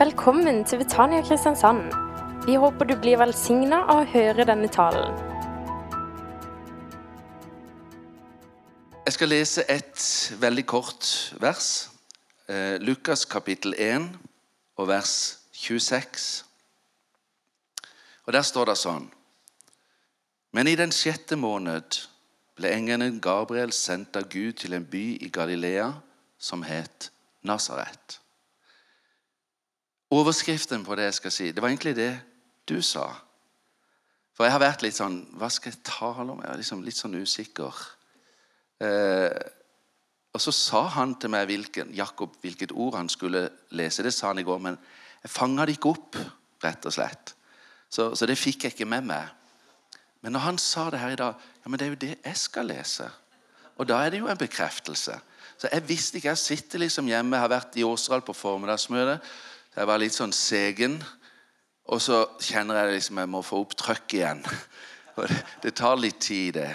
Velkommen til Betania Kristiansand. Vi håper du blir velsigna av å høre denne talen. Jeg skal lese et veldig kort vers. Eh, Lukas kapittel 1 og vers 26. Og Der står det sånn Men i den sjette måned ble engelen Gabriel sendt av Gud til en by i Galilea som het Nasaret. Overskriften på det jeg skal si, det var egentlig det du sa. For jeg har vært litt sånn Hva skal jeg tale om? Jeg er liksom litt sånn usikker. Eh, og så sa han til meg hvilken, Jakob hvilket ord han skulle lese. Det sa han i går, men jeg fanga det ikke opp, rett og slett. Så, så, det fikk jeg ikke med meg. Men når han sa det her i dag, ja, men det er jo det jeg skal lese. Og da er det jo en bekreftelse. Så jeg visste ikke, jeg sitter liksom hjemme, har vært i Åseral på formiddagsmøte. Jeg var litt sånn segen. Og så kjenner jeg liksom jeg må få opp trøkk igjen. Det, det, tar litt tid, det.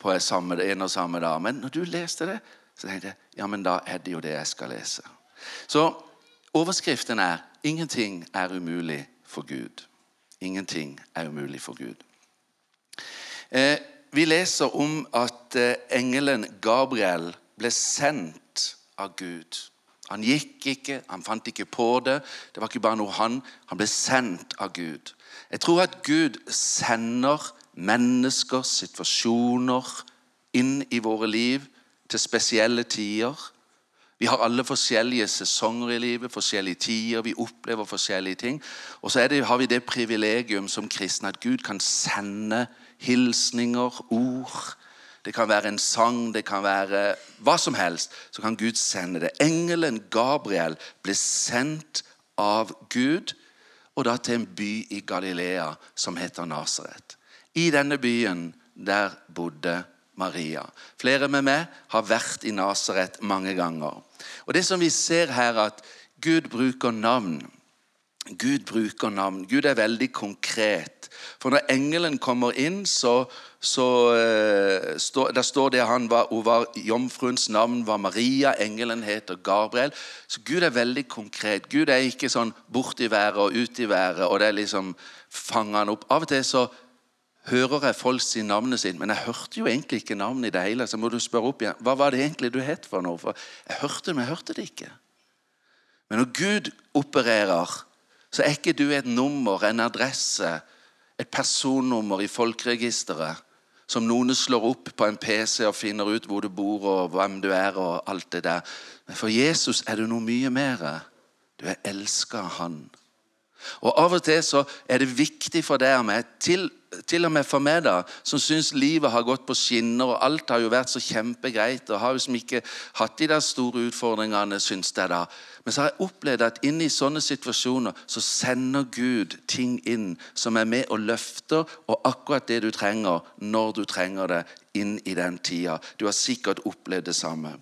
På samme, en og samme dag. Men når du leste det, så tenkte jeg ja, men da er det jo det jeg skal lese. Så overskriften er 'Ingenting er umulig for Gud'. Ingenting er umulig for Gud. Eh, vi leser om at eh, engelen Gabriel ble sendt av Gud. Han gikk ikke, han fant ikke på det. Det var ikke bare noe han. Han ble sendt av Gud. Jeg tror at Gud sender mennesker, situasjoner, inn i våre liv til spesielle tider. Vi har alle forskjellige sesonger i livet, forskjellige tider. Vi opplever forskjellige ting. Og så det, har vi det privilegium som kristne at Gud kan sende hilsninger, ord, det kan være en sang, det kan være hva som helst. Så kan Gud sende det. Engelen Gabriel ble sendt av Gud, og da til en by i Galilea som heter Nasaret. I denne byen der bodde Maria. Flere med meg har vært i Nasaret mange ganger. Og det som vi ser her, at Gud bruker navn. Gud bruker navn. Gud er veldig konkret. For når engelen kommer inn, så så uh, stå, Der står det han var, var Jomfruens navn var Maria, engelen heter Gabriel. Så Gud er veldig konkret. Gud er ikke sånn bort i været og ut i været. og det er liksom fanger han opp. Av og til så hører jeg folk si navnet sitt, men jeg hørte jo egentlig ikke navnet i det hele. Så må du spørre opp igjen. Hva var det egentlig du het for noe? For jeg hørte det, men jeg hørte det ikke. Men når Gud opererer, så er ikke du et nummer, en adresse, et personnummer i folkeregisteret som noen slår opp på en PC og finner ut hvor du bor og hvem du er. og alt det der. Men for Jesus er du noe mye mer. Du er elska av Han. Og Av og til så er det viktig for deg og meg, til, til og med for meg, da, som syns livet har gått på skinner, og alt har jo vært så kjempegreit, og har liksom ikke hatt de der store utfordringene, syns jeg da. Men så har jeg opplevd at inn i sånne situasjoner så sender Gud ting inn som er med og løfter, og akkurat det du trenger, når du trenger det, inn i den tida. Du har sikkert opplevd det samme.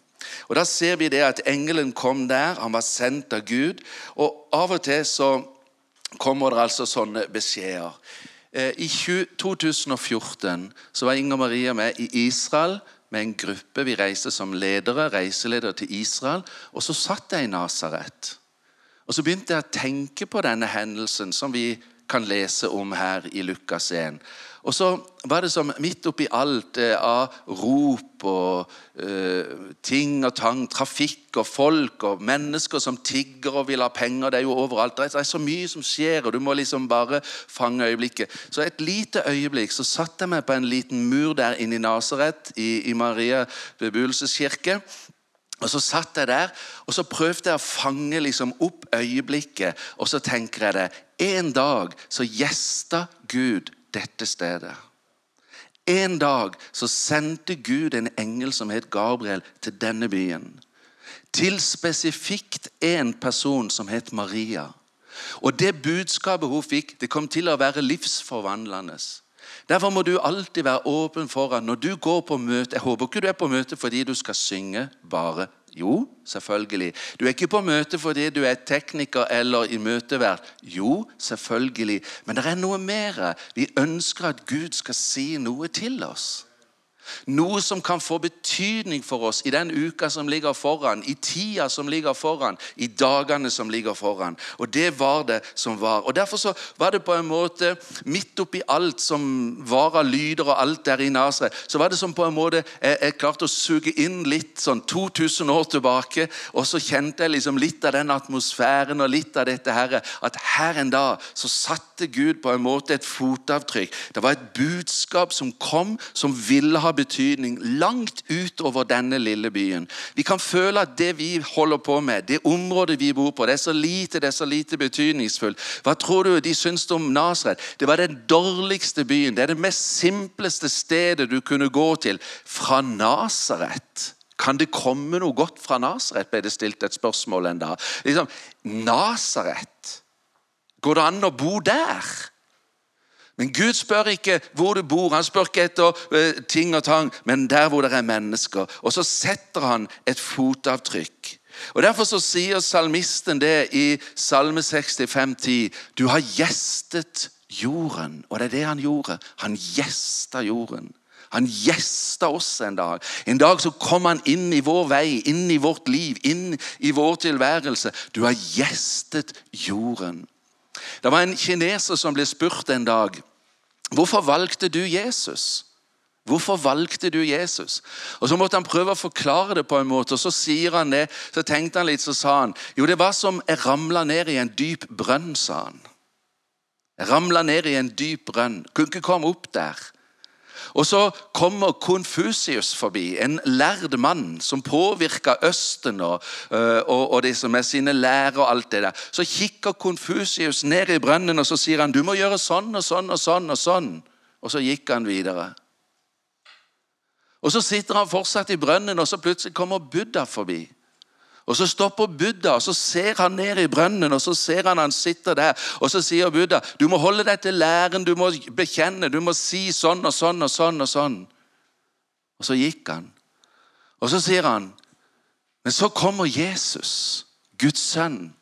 Og Da ser vi det at engelen kom der, han var sendt av Gud. Og av og til så kommer det altså sånne beskjeder. Eh, I 2014 så var Inger Maria med i Israel med en gruppe. Vi reiste som ledere, reiseledere til Israel. Og så satt jeg i Nasaret. Og så begynte jeg å tenke på denne hendelsen som vi kan lese om her i Lukas 1. Og så var det som midt oppi alt eh, av rop og uh, ting og tang, trafikk og folk og mennesker som tigger og vil ha penger. Det er jo overalt. Det er så mye som skjer, og du må liksom bare fange øyeblikket. Så et lite øyeblikk så satte jeg meg på en liten mur der inne i Nasaret, i, i Maria bebudelseskirke. Og Så satt jeg der og så prøvde jeg å fange liksom opp øyeblikket. Og så tenker jeg det. En dag så gjesta Gud dette stedet. En dag så sendte Gud en engel som het Gabriel, til denne byen. Til spesifikt en person som het Maria. Og det budskapet hun fikk, det kom til å være livsforvandlende. Derfor må du alltid være åpen for at når du går på møte Jeg håper ikke du er på møte fordi du skal synge bare jo, selvfølgelig. Du er ikke på møte fordi du er tekniker eller i møteverd. Jo, selvfølgelig. Men det er noe mer. Vi ønsker at Gud skal si noe til oss. Noe som kan få betydning for oss i den uka som ligger foran, i tida som ligger foran, i dagene som ligger foran. Og det var det som var. Og Derfor så var det på en måte, midt oppi alt som var av lyder og alt der i Nasaret, så var det som på en måte jeg, jeg klarte å suge inn litt sånn 2000 år tilbake. Og så kjente jeg liksom litt av den atmosfæren og litt av dette her, at her en dag så satte Gud på en måte et fotavtrykk. Det var et budskap som kom, som ville ha betydning langt utover denne lille byen. Vi kan føle at det vi holder på med, det området vi bor på, det er så lite, det er så lite betydningsfullt. Hva tror du de syns om Nasaret? Det var den dårligste byen. Det er det mest simpleste stedet du kunne gå til. Fra Nasaret. Kan det komme noe godt fra Nasaret? ble det stilt et spørsmål en dag. Liksom, Nasaret. Går det an å bo der? Men Gud spør ikke hvor du bor, han spør ikke etter uh, ting og tang, men der hvor det er mennesker. Og så setter han et fotavtrykk. Og Derfor så sier salmisten det i Salme 65, 10. Du har gjestet jorden. Og det er det han gjorde. Han gjesta jorden. Han gjesta oss en dag. En dag så kom han inn i vår vei, inn i vårt liv, inn i vår tilværelse. Du har gjestet jorden. Det var en kineser som ble spurt en dag Hvorfor valgte du Jesus? Hvorfor valgte du Jesus? Og Så måtte han prøve å forklare det på en måte, og så sier han det. Så tenkte han litt, så sa han jo, det var som jeg ramla ned i en dyp brønn, sa han. Jeg ramla ned i en dyp brønn. Kunne ikke komme opp der. Og så kommer Konfusius forbi, en lærd mann som påvirka Østen og, øh, og, og det som er sine lærer og alt det der. Så kikker Konfusius ned i brønnen og så sier han, du må gjøre sånn og sånn og sånn. Og sånn. Og så gikk han videre. Og Så sitter han fortsatt i brønnen, og så plutselig kommer Buddha forbi. Og Så stopper Buddha, og så ser han ned i brønnen, og så ser han han sitter der. Og så sier Buddha, 'Du må holde deg til læren, du må bekjenne, du må si sånn og sånn og sånn.' Og sånn. Og så gikk han. Og så sier han, 'Men så kommer Jesus, Guds sønn.'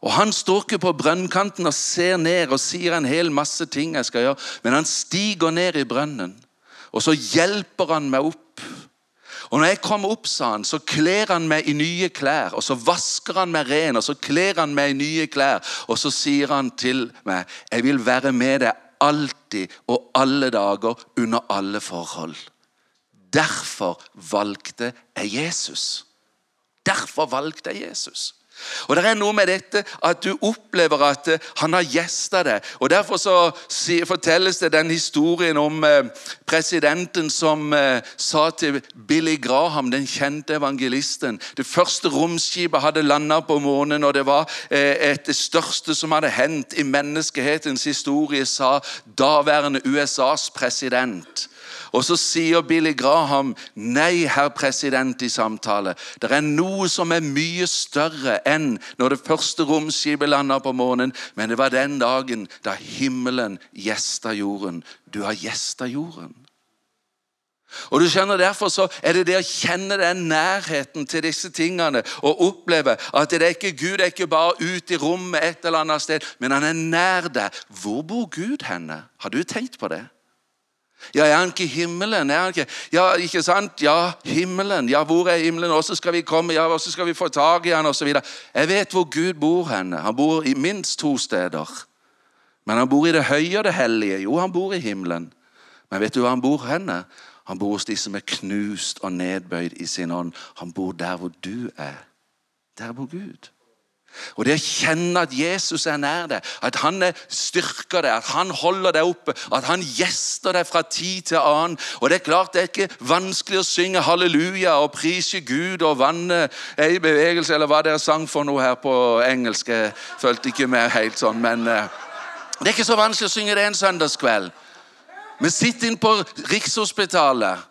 Og Han står ikke på brønnkanten og ser ned og sier en hel masse ting jeg skal gjøre, men han stiger ned i brønnen, og så hjelper han meg opp. Og når jeg kommer opp, sa han, så kler han meg i nye klær. Og så vasker han meg ren, og så kler han meg i nye klær. Og så sier han til meg, 'Jeg vil være med deg alltid og alle dager under alle forhold'. Derfor valgte jeg Jesus. Derfor valgte jeg Jesus. Og Det er noe med dette at du opplever at eh, han har gjesta deg. Og Derfor så fortelles det den historien om eh, presidenten som eh, sa til Billy Graham, den kjente evangelisten Det første romskipet hadde landa på månen, og det var et det største som hadde hendt i menneskehetens historie, sa daværende USAs president. Og så sier Billy Graham nei, herr president, i samtale. Det er noe som er mye større enn når det første romskipet landa på månen. Men det var den dagen da himmelen gjesta jorden. Du har gjesta jorden. Og du skjønner Derfor så er det det å kjenne den nærheten til disse tingene og oppleve at det er ikke Gud det er ikke bare ute i rommet et eller annet sted, men han er nær deg. Hvor bor Gud henne? Har du tenkt på det? Ja, er han ikke i himmelen? Er han ikke? Ja, ikke sant? Ja, himmelen. Ja, hvor er himmelen? Hvordan skal vi komme? Ja, hvordan skal vi få tak i han? Og så videre. Jeg vet hvor Gud bor henne. Han bor i minst to steder. Men han bor i det høye og det hellige. Jo, han bor i himmelen. Men vet du hvor han bor henne? Han bor hos de som er knust og nedbøyd i sin ånd. Han bor der hvor du er. Der bor Gud. Og Det å kjenne at Jesus er nær deg, at han styrker deg, at han holder deg oppe, at han gjester deg fra tid til annen. Og Det er klart det er ikke vanskelig å synge halleluja og prise Gud og vannet er i bevegelse, eller hva dere sang for noe her på engelsk. Jeg følte ikke med helt sånn, men uh, det er ikke så vanskelig å synge det en søndagskveld. Men sitt inn på Rikshospitalet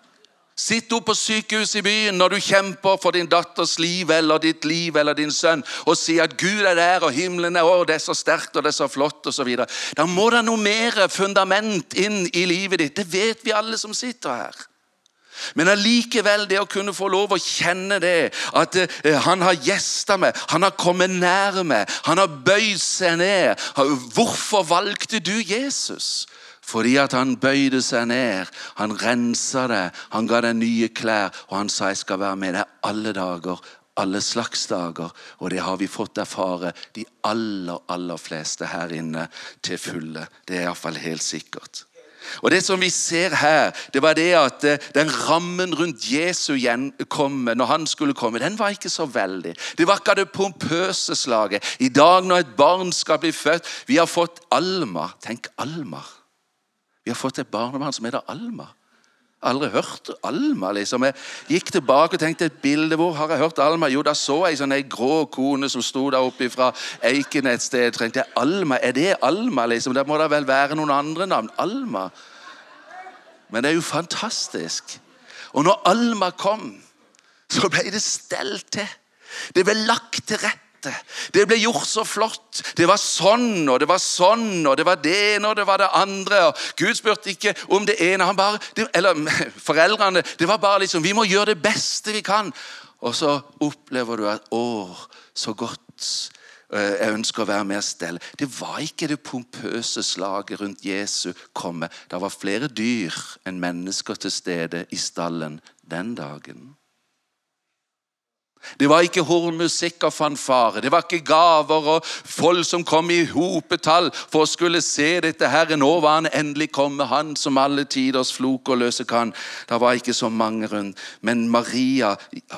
Sitt opp på sykehuset i byen når du kjemper for din datters liv eller ditt liv eller din sønn, og si at Gud er der, og himmelen er å, det er så sterkt og det er så flott osv. Da må det noe mer fundament inn i livet ditt. Det vet vi alle som sitter her. Men allikevel det å kunne få lov å kjenne det, at uh, han har gjesta meg, han har kommet nær meg, han har bøyd seg ned. Hvorfor valgte du Jesus? Fordi at han bøyde seg ned, han rensa det, han ga deg nye klær, og han sa 'jeg skal være med deg alle dager', alle slags dager. Og det har vi fått erfare, de aller, aller fleste her inne, til fulle. Det er iallfall helt sikkert. Og Det som vi ser her, det var det at eh, den rammen rundt Jesu gjenkomme, når han skulle komme, den var ikke så veldig. Det var ikke det pompøse slaget. I dag når et barn skal bli født Vi har fått Alma. Tenk Alma. Vi har fått et barnebarn som heter Alma. Aldri hørt Alma. liksom. Jeg gikk tilbake og tenkte et bilde. Hvor har jeg hørt Alma? Jo, da så jeg sånn ei grå kone som sto der oppe fra Eiken et sted. tenkte jeg, Alma, Er det Alma? liksom? Da må det vel være noen andre navn. Alma. Men det er jo fantastisk. Og når Alma kom, så ble det stelt til. Det ble lagt til rette dette. Det ble gjort så flott. Det var sånn og det var sånn, og det var det ene og det var det andre. og Gud spurte ikke om det ene. han bare, Eller foreldrene. Det var bare liksom Vi må gjøre det beste vi kan. Og så opplever du at Å, så godt. Eh, jeg ønsker å være med og stelle. Det var ikke det pompøse slaget rundt Jesu komme. Det var flere dyr enn mennesker til stede i stallen den dagen. Det var ikke hornmusikk og fanfare. Det var ikke gaver og folk som kom i hopetall for å skulle se dette Herre. Nå var han endelig kommet, han som alle tiders flok og løse kan. Det var ikke så mange rundt. Men Maria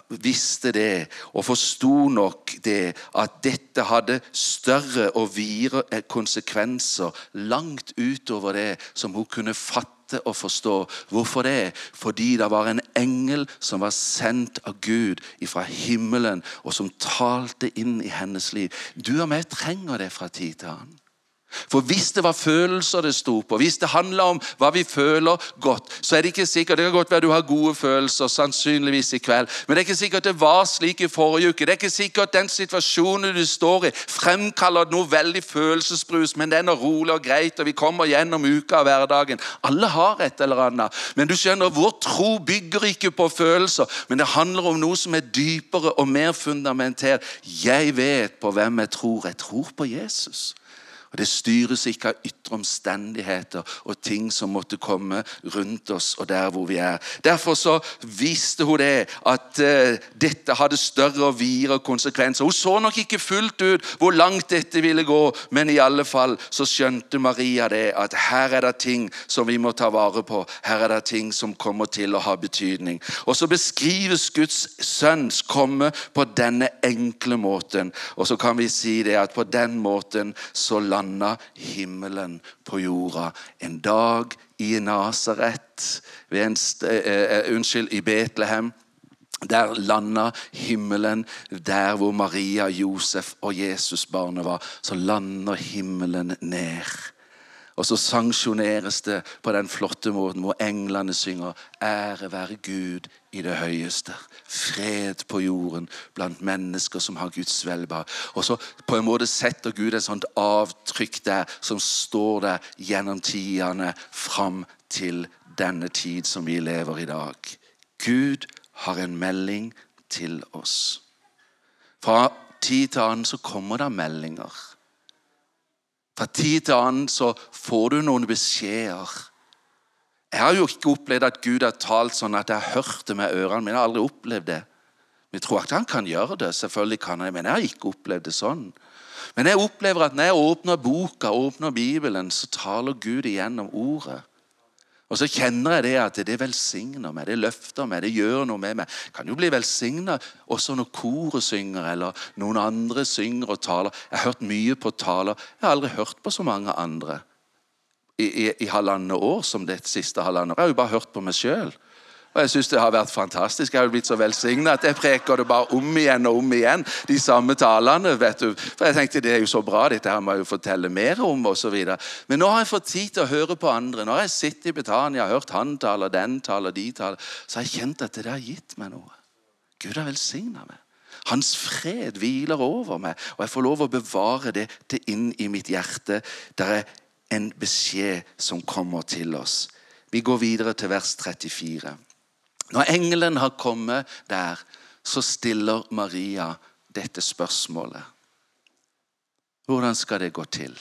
visste det, og forsto nok det, at dette hadde større og videre konsekvenser langt utover det som hun kunne fatte lette å forstå. Hvorfor det? Fordi det var en engel som var sendt av Gud fra himmelen, og som talte inn i hennes liv. Du og meg trenger det fra tid til annen. For hvis det var følelser det sto på, hvis det handla om hva vi føler godt, så er det ikke sikkert Det kan godt være du har gode følelser, sannsynligvis i kveld, men det er ikke sikkert det var slik i forrige uke. Det er ikke sikkert den situasjonen du står i, fremkaller noe veldig følelsesbrus, men den er rolig og greit, og vi kommer gjennom uka og hverdagen. Alle har et eller annet. Men du skjønner, vår tro bygger ikke på følelser, men det handler om noe som er dypere og mer fundamentert. Jeg vet på hvem jeg tror. Jeg tror på Jesus. Og Det styres ikke av ytre omstendigheter og ting som måtte komme rundt oss og der hvor vi er. Derfor så visste hun det, at uh, dette hadde større og videre konsekvenser. Hun så nok ikke fullt ut hvor langt dette ville gå, men i alle fall så skjønte Maria det, at her er det ting som vi må ta vare på. Her er det ting som kommer til å ha betydning. Og så beskrives Guds sønns komme på denne enkle måten. Og så kan vi si det at på den måten så landet landa himmelen på jorda. En dag i Nasaret, uh, unnskyld, i Betlehem. Der landa himmelen der hvor Maria, Josef og Jesusbarnet var. Så lander himmelen ned. Og så sanksjoneres det på den flotte måten hvor englene synger 'Ære være Gud i det høyeste'. Fred på jorden blant mennesker som har Guds velbehag. Og så på en måte setter Gud et sånt avtrykk der som står der gjennom tidene fram til denne tid som vi lever i dag. Gud har en melding til oss. Fra tid til annen så kommer det meldinger. Fra tid til annen så får du noen beskjeder. Jeg har jo ikke opplevd at Gud har talt sånn at jeg har hørt det med ørene mine. Jeg har aldri opplevd det. Vi tror ikke han kan gjøre det. selvfølgelig kan han det, Men jeg har ikke opplevd det sånn. Men jeg opplever at når jeg åpner boka, åpner Bibelen, så taler Gud igjennom ordet. Og så kjenner jeg det at det velsigner meg, det løfter meg, det gjør noe med meg. Jeg kan jo bli velsigna også når koret synger, eller noen andre synger og taler. Jeg har hørt mye på taler. Jeg har aldri hørt på så mange andre i, i, i halvannet år som det siste halvannet. Jeg har jo bare hørt på meg sjøl. Og jeg synes det har vært fantastisk. Jeg har blitt så velsigna at jeg preker det bare om igjen og om igjen. De samme talene. vet du. For jeg tenkte det er jo så bra, dette her må jeg jo fortelle mer om. Videre. Men nå har jeg fått tid til å høre på andre. Nå har jeg sittet i Betania og hørt han tale, den tale, de tale. Så har jeg kjent at det har gitt meg noe. Gud har velsigna meg. Hans fred hviler over meg, og jeg får lov å bevare det til inn i mitt hjerte. Der er en beskjed som kommer til oss. Vi går videre til vers 34. Når engelen har kommet der, så stiller Maria dette spørsmålet. Hvordan skal det gå til?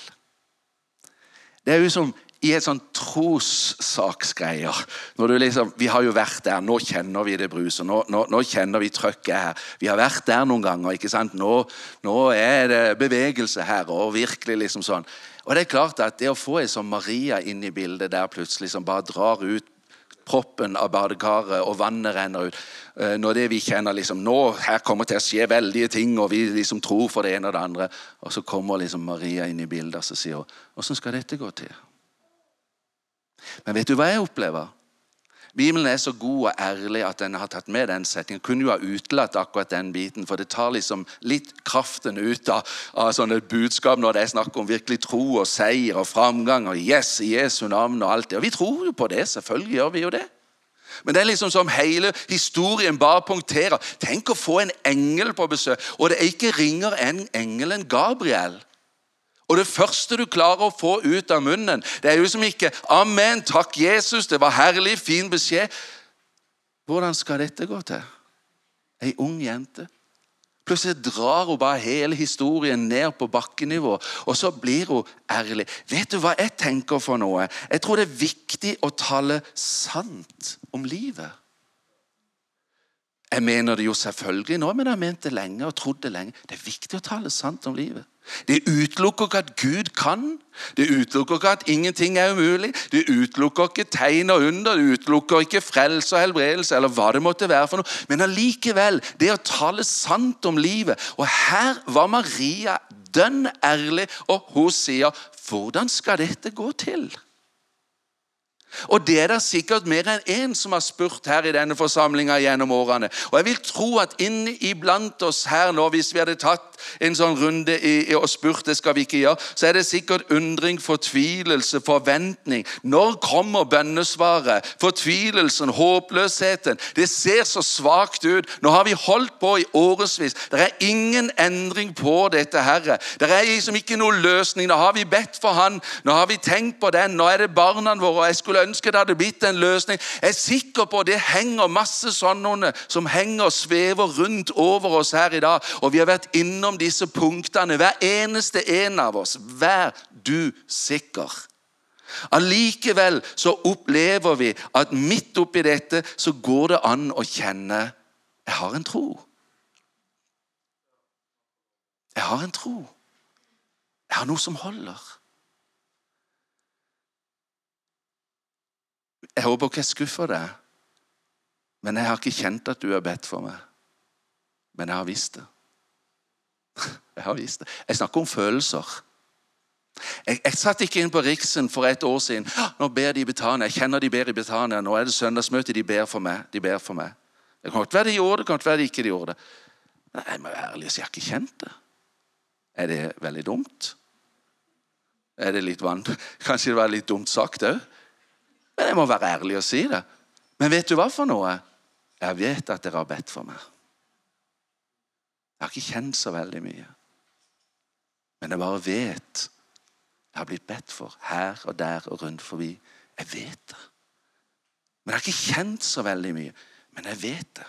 Det er jo som i et sånn trossaksgreier. Når du liksom, Vi har jo vært der. Nå kjenner vi det bruset. Nå, nå, nå, kjenner vi trøkket her. Vi har vært der noen ganger. ikke sant? Nå, nå, er det bevegelse her. og virkelig liksom sånn. Og det er klart at det å få ei som Maria inn i bildet der plutselig, som bare drar ut proppen av badekaret, og vannet renner ut. Eh, når det vi kjenner liksom, nå her kommer til å skje veldige ting, og vi liksom tror for det ene og det andre. Og så kommer liksom Maria inn i bildet og så sier hun, åssen skal dette gå til? Men vet du hva jeg opplever? Bibelen er så god og ærlig at den har tatt med den setningen. Kunne jo ha utelatt akkurat den biten, for det tar liksom litt kraften ut av, av sånne budskap når det er snakk om virkelig tro og seier og framgang og yes i Jesu navn og alt det. Og vi tror jo på det, selvfølgelig gjør vi jo det. Men det er liksom som hele historien bare punkterer. Tenk å få en engel på besøk, og det er ikke ringer en engel enn Gabriel. Og det første du klarer å få ut av munnen, det er jo som ikke 'Amen, takk, Jesus, det var herlig, fin beskjed'. Hvordan skal dette gå til? Ei ung jente. Plutselig drar hun bare hele historien ned på bakkenivå, og så blir hun ærlig. Vet du hva jeg tenker for noe? Jeg tror det er viktig å tale sant om livet. Jeg mener det jo selvfølgelig nå, men jeg har ment det lenge og trodd det lenge. Det er viktig å tale sant om livet. Det utelukker ikke at Gud kan. Det utelukker ikke at ingenting er umulig. Det utelukker ikke tegn og under. Det utelukker ikke frelse og helbredelse eller hva det måtte være for noe. Men allikevel, det å tale sant om livet. Og her var Maria dønn ærlig, og hun sier, 'Hvordan skal dette gå til?' Og det er det sikkert mer enn én som har spurt her i denne forsamlinga gjennom årene. Og jeg vil tro at inni iblant oss her nå, hvis vi hadde tatt en sånn runde i, i, og spurt, det skal vi ikke gjøre, så er det sikkert undring, fortvilelse, forventning. Når kommer bønnesvaret? Fortvilelsen, håpløsheten. Det ser så svakt ut. Nå har vi holdt på i årevis. Det er ingen endring på dette, Herre. Det er liksom ikke noen løsning. Nå har vi bedt for Han. Nå har vi tenkt på den. Nå er det barna våre. og Jeg skulle ønske det hadde blitt en løsning. Jeg er sikker på det henger masse sånne som henger og svever rundt over oss her i dag. Og vi har vært innom disse punktene, hver eneste en av oss. Vær du sikker. Allikevel så opplever vi at midt oppi dette så går det an å kjenne jeg har en tro. Jeg har en tro. Jeg har noe som holder. Jeg håper ikke jeg skuffer deg, men jeg har ikke kjent at du har bedt for meg. Men jeg har visst det. Jeg har visst det. Jeg snakker om følelser. Jeg, jeg satt ikke inn på Riksen for et år siden. Nå ber de i Betania. Jeg kjenner de ber i Betania. Nå er det søndagsmøte. De ber for meg. De ber for meg. Det kan godt være de gjorde det, kan godt være de ikke gjorde det. Nei, jeg må være ærlig og si jeg har ikke kjent det. Er det veldig dumt? Er det litt vann? Kanskje det var litt dumt sagt òg? Men jeg må være ærlig og si det. Men vet du hva for noe? Jeg vet at dere har bedt for meg. Jeg har ikke kjent så veldig mye. Men jeg bare vet jeg har blitt bedt for her og der og rundt forbi. Jeg vet det. Men jeg har ikke kjent så veldig mye. Men jeg vet det.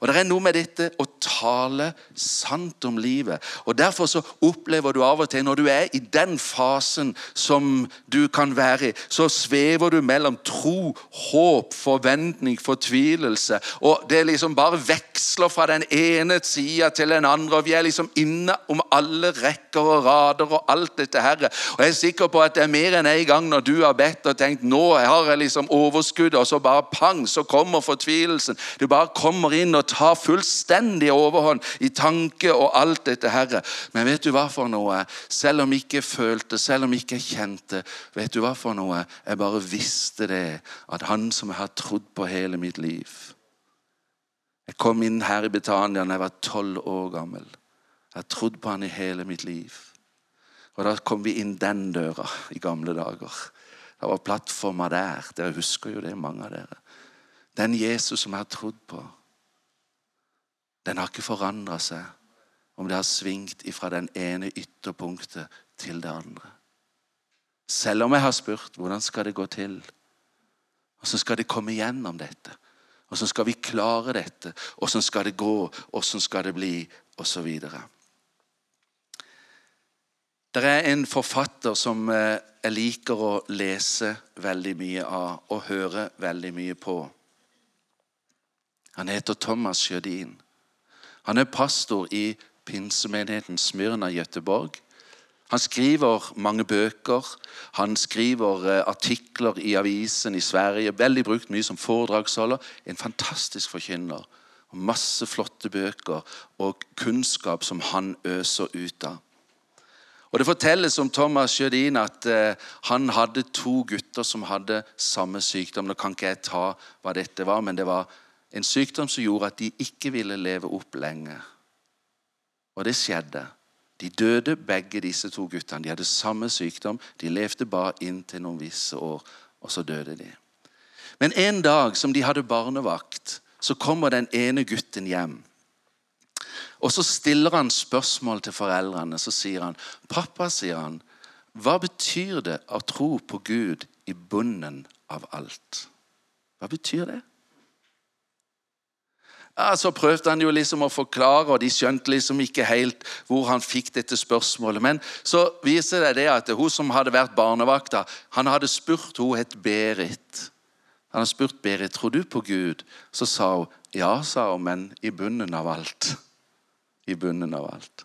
Og Det er noe med dette å tale sant om livet. Og Derfor så opplever du av og til, når du er i den fasen som du kan være i, så svever du mellom tro, håp, forventning, fortvilelse. Og Det liksom bare veksler fra den ene sida til den andre. og Vi er liksom inne om alle rekker og rader og alt dette her. Og Jeg er sikker på at det er mer enn en gang når du har bedt og tenkt nå har jeg liksom overskuddet, og så bare pang, så kommer fortvilelsen. Du bare kommer inn og tar fullstendig overhånd i tanke og alt dette herre. Men vet du hva for noe? Selv om jeg ikke følte, selv om jeg ikke kjente, vet du hva for noe? Jeg bare visste det, at han som jeg har trodd på hele mitt liv Jeg kom inn her i Betania da jeg var tolv år gammel. Jeg har trodd på han i hele mitt liv. Og da kom vi inn den døra i gamle dager. Det var plattforma der. Dere husker jo det, mange av dere. Den Jesus som jeg har trodd på. Den har ikke forandra seg om det har svingt fra den ene ytterpunktet til det andre. Selv om jeg har spurt hvordan skal det gå til, hvordan skal det komme gjennom dette, hvordan skal vi klare dette, hvordan skal det gå, hvordan skal det bli, osv. Det er en forfatter som eh, jeg liker å lese veldig mye av og høre veldig mye på. Han heter Thomas Sjødin. Han er pastor i pinsemenigheten Smyrna i Gøteborg. Han skriver mange bøker. Han skriver eh, artikler i avisen i Sverige. Veldig brukt mye som foredragsholder. En fantastisk forkynner. Masse flotte bøker og kunnskap som han øser ut av. Og Det fortelles om Thomas Sjødin at eh, han hadde to gutter som hadde samme sykdom. Nå kan ikke jeg ta hva dette var, men det var en sykdom som gjorde at de ikke ville leve opp lenge. Og det skjedde. De døde begge disse to guttene. De hadde samme sykdom. De levde bare inntil noen visse år, og så døde de. Men en dag som de hadde barnevakt, så kommer den ene gutten hjem. Og så stiller han spørsmål til foreldrene. Så sier han, 'Pappa', sier han, 'hva betyr det å tro på Gud i bunnen av alt?' Hva betyr det? Ja, Så prøvde han jo liksom å forklare, og de skjønte liksom ikke helt hvor han fikk dette spørsmålet. Men så viser det det at hun som hadde vært barnevakta, han hadde spurt Hun het Berit. Han hadde spurt Berit tror du på Gud. Så sa hun ja, sa hun, men i bunnen av alt i bunnen av alt.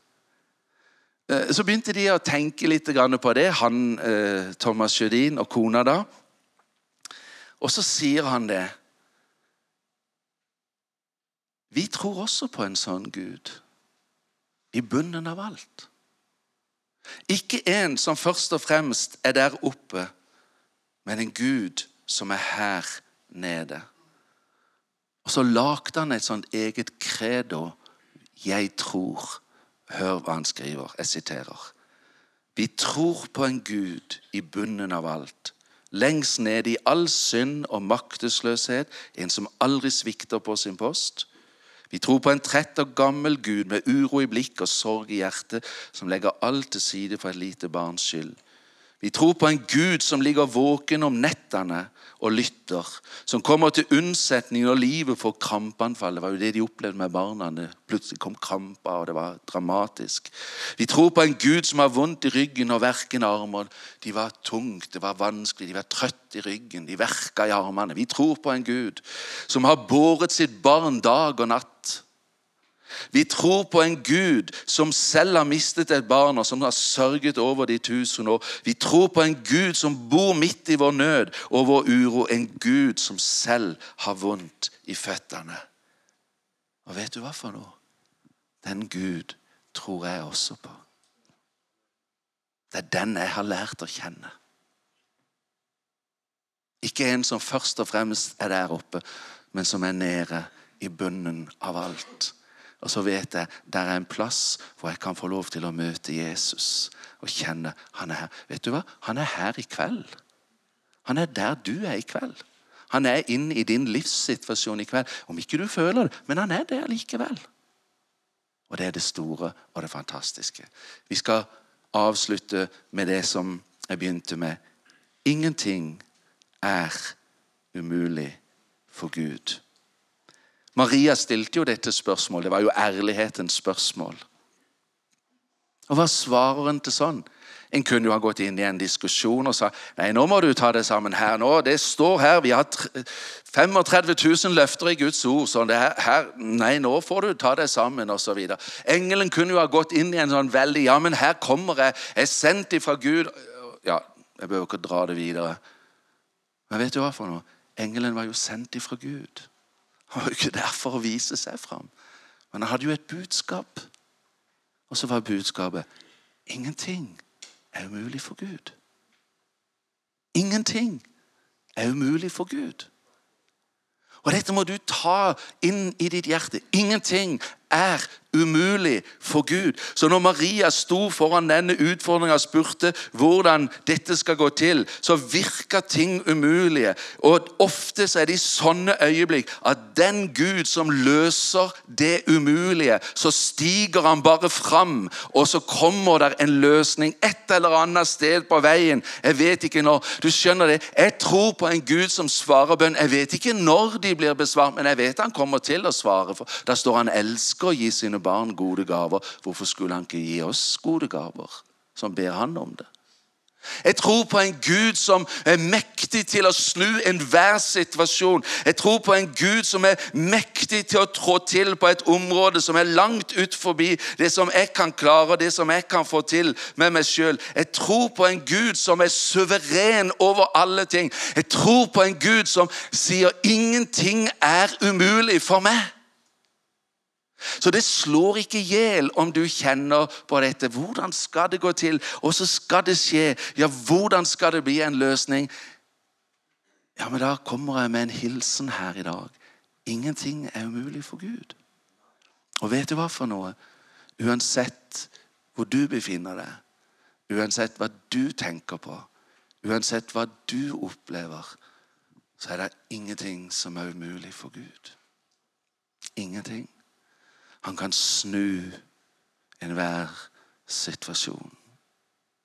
Eh, så begynte de å tenke litt på det, han eh, Thomas Sjødin og kona da. Og så sier han det. Vi tror også på en sånn Gud. I bunnen av alt. Ikke en som først og fremst er der oppe, men en Gud som er her nede. Og så lagde han et sånt eget credo 'Jeg tror'. Hør hva han skriver. Jeg siterer. Vi tror på en Gud i bunnen av alt. Lengst nede i all synd og maktesløshet, en som aldri svikter på sin post. Vi tror på en trett og gammel Gud med uro i blikk og sorg i hjertet, som legger alt til side for et lite barns skyld. Vi tror på en Gud som ligger våken om nettene og lytter. Som kommer til unnsetning når livet får krampeanfall. Det var jo det de opplevde med barna. Plutselig kom kramper, og det var dramatisk. Vi tror på en Gud som har vondt i ryggen og verken armer. De var tungt, det var vanskelig, de var trøtt i ryggen, de verka i armene. Vi tror på en Gud som har båret sitt barn dag og natt vi tror på en Gud som selv har mistet et barn, og som har sørget over de tusen år. Vi tror på en Gud som bor midt i vår nød og vår uro. En Gud som selv har vondt i føttene. Og vet du hva for noe? Den Gud tror jeg også på. Det er den jeg har lært å kjenne. Ikke en som først og fremst er der oppe, men som er nede i bunnen av alt. Og så vet jeg der er en plass hvor jeg kan få lov til å møte Jesus og kjenne han er her. Vet du hva? Han er her i kveld. Han er der du er i kveld. Han er inne i din livssituasjon i kveld. Om ikke du føler det, men han er der likevel. Og det er det store og det fantastiske. Vi skal avslutte med det som jeg begynte med. Ingenting er umulig for Gud. Maria stilte jo dette spørsmålet. Det var jo ærlighetens spørsmål. Og hva svarer en til sånn? En kunne jo ha gått inn i en diskusjon og sa nei, nå må du ta det sammen her. nå, Det står her, vi har 35 000 løfter i Guds ord. sånn det her, Nei, nå får du ta det sammen, osv. Engelen kunne jo ha gått inn i en sånn veldig Ja, men her kommer jeg. Jeg er sendt ifra Gud. Ja, Jeg behøver ikke dra det videre. Men vet du hva for noe? Engelen var jo sendt ifra Gud. Han var jo ikke der for å vise seg fram. Men han hadde jo et budskap. Og så var budskapet ingenting er umulig for Gud. Ingenting er umulig for Gud. Og dette må du ta inn i ditt hjerte. Ingenting er umulig for Gud. Så når Maria sto foran denne utfordringa og spurte hvordan dette skal gå til, så virka ting umulige. Og ofte er det i sånne øyeblikk at den Gud som løser det umulige, så stiger han bare fram, og så kommer der en løsning et eller annet sted på veien. Jeg vet ikke når. Du skjønner det? Jeg tror på en Gud som svarer bønn. Jeg vet ikke når de blir besvart, men jeg vet han kommer til å svare. For da står han elsker å gi sine barn gode gaver. Hvorfor skulle han ikke gi oss gode gaver? som ber han om det. Jeg tror på en Gud som er mektig til å snu enhver situasjon. Jeg tror på en Gud som er mektig til å trå til på et område som er langt ut forbi det som jeg kan klare, og det som jeg kan få til med meg sjøl. Jeg tror på en Gud som er suveren over alle ting. Jeg tror på en Gud som sier 'ingenting er umulig for meg'. Så det slår ikke i hjel om du kjenner på dette. Hvordan skal det gå til? Og så skal det skje? Ja, hvordan skal det bli en løsning? Ja, men da kommer jeg med en hilsen her i dag. Ingenting er umulig for Gud. Og vet du hva for noe? Uansett hvor du befinner deg, uansett hva du tenker på, uansett hva du opplever, så er det ingenting som er umulig for Gud. Ingenting. Han kan snu enhver situasjon.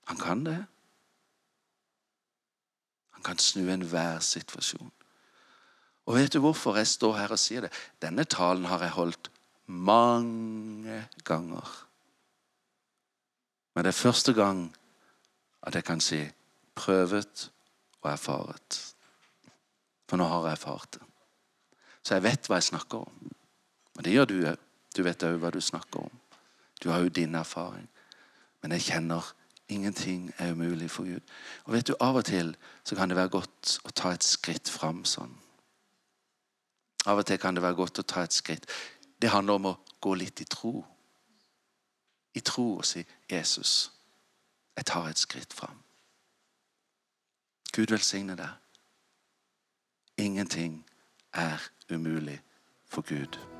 Han kan det. Han kan snu enhver situasjon. Og vet du hvorfor jeg står her og sier det? Denne talen har jeg holdt mange ganger. Men det er første gang at jeg kan si prøvet og erfaret. For nå har jeg erfart det. Så jeg vet hva jeg snakker om. Og det gjør du òg. Du vet òg hva du snakker om. Du har jo din erfaring. Men jeg kjenner ingenting er umulig for Gud. Og vet du, Av og til så kan det være godt å ta et skritt fram sånn. Av og til kan det være godt å ta et skritt. Det handler om å gå litt i tro. I tro og si 'Jesus, jeg tar et skritt fram'. Gud velsigne deg. Ingenting er umulig for Gud.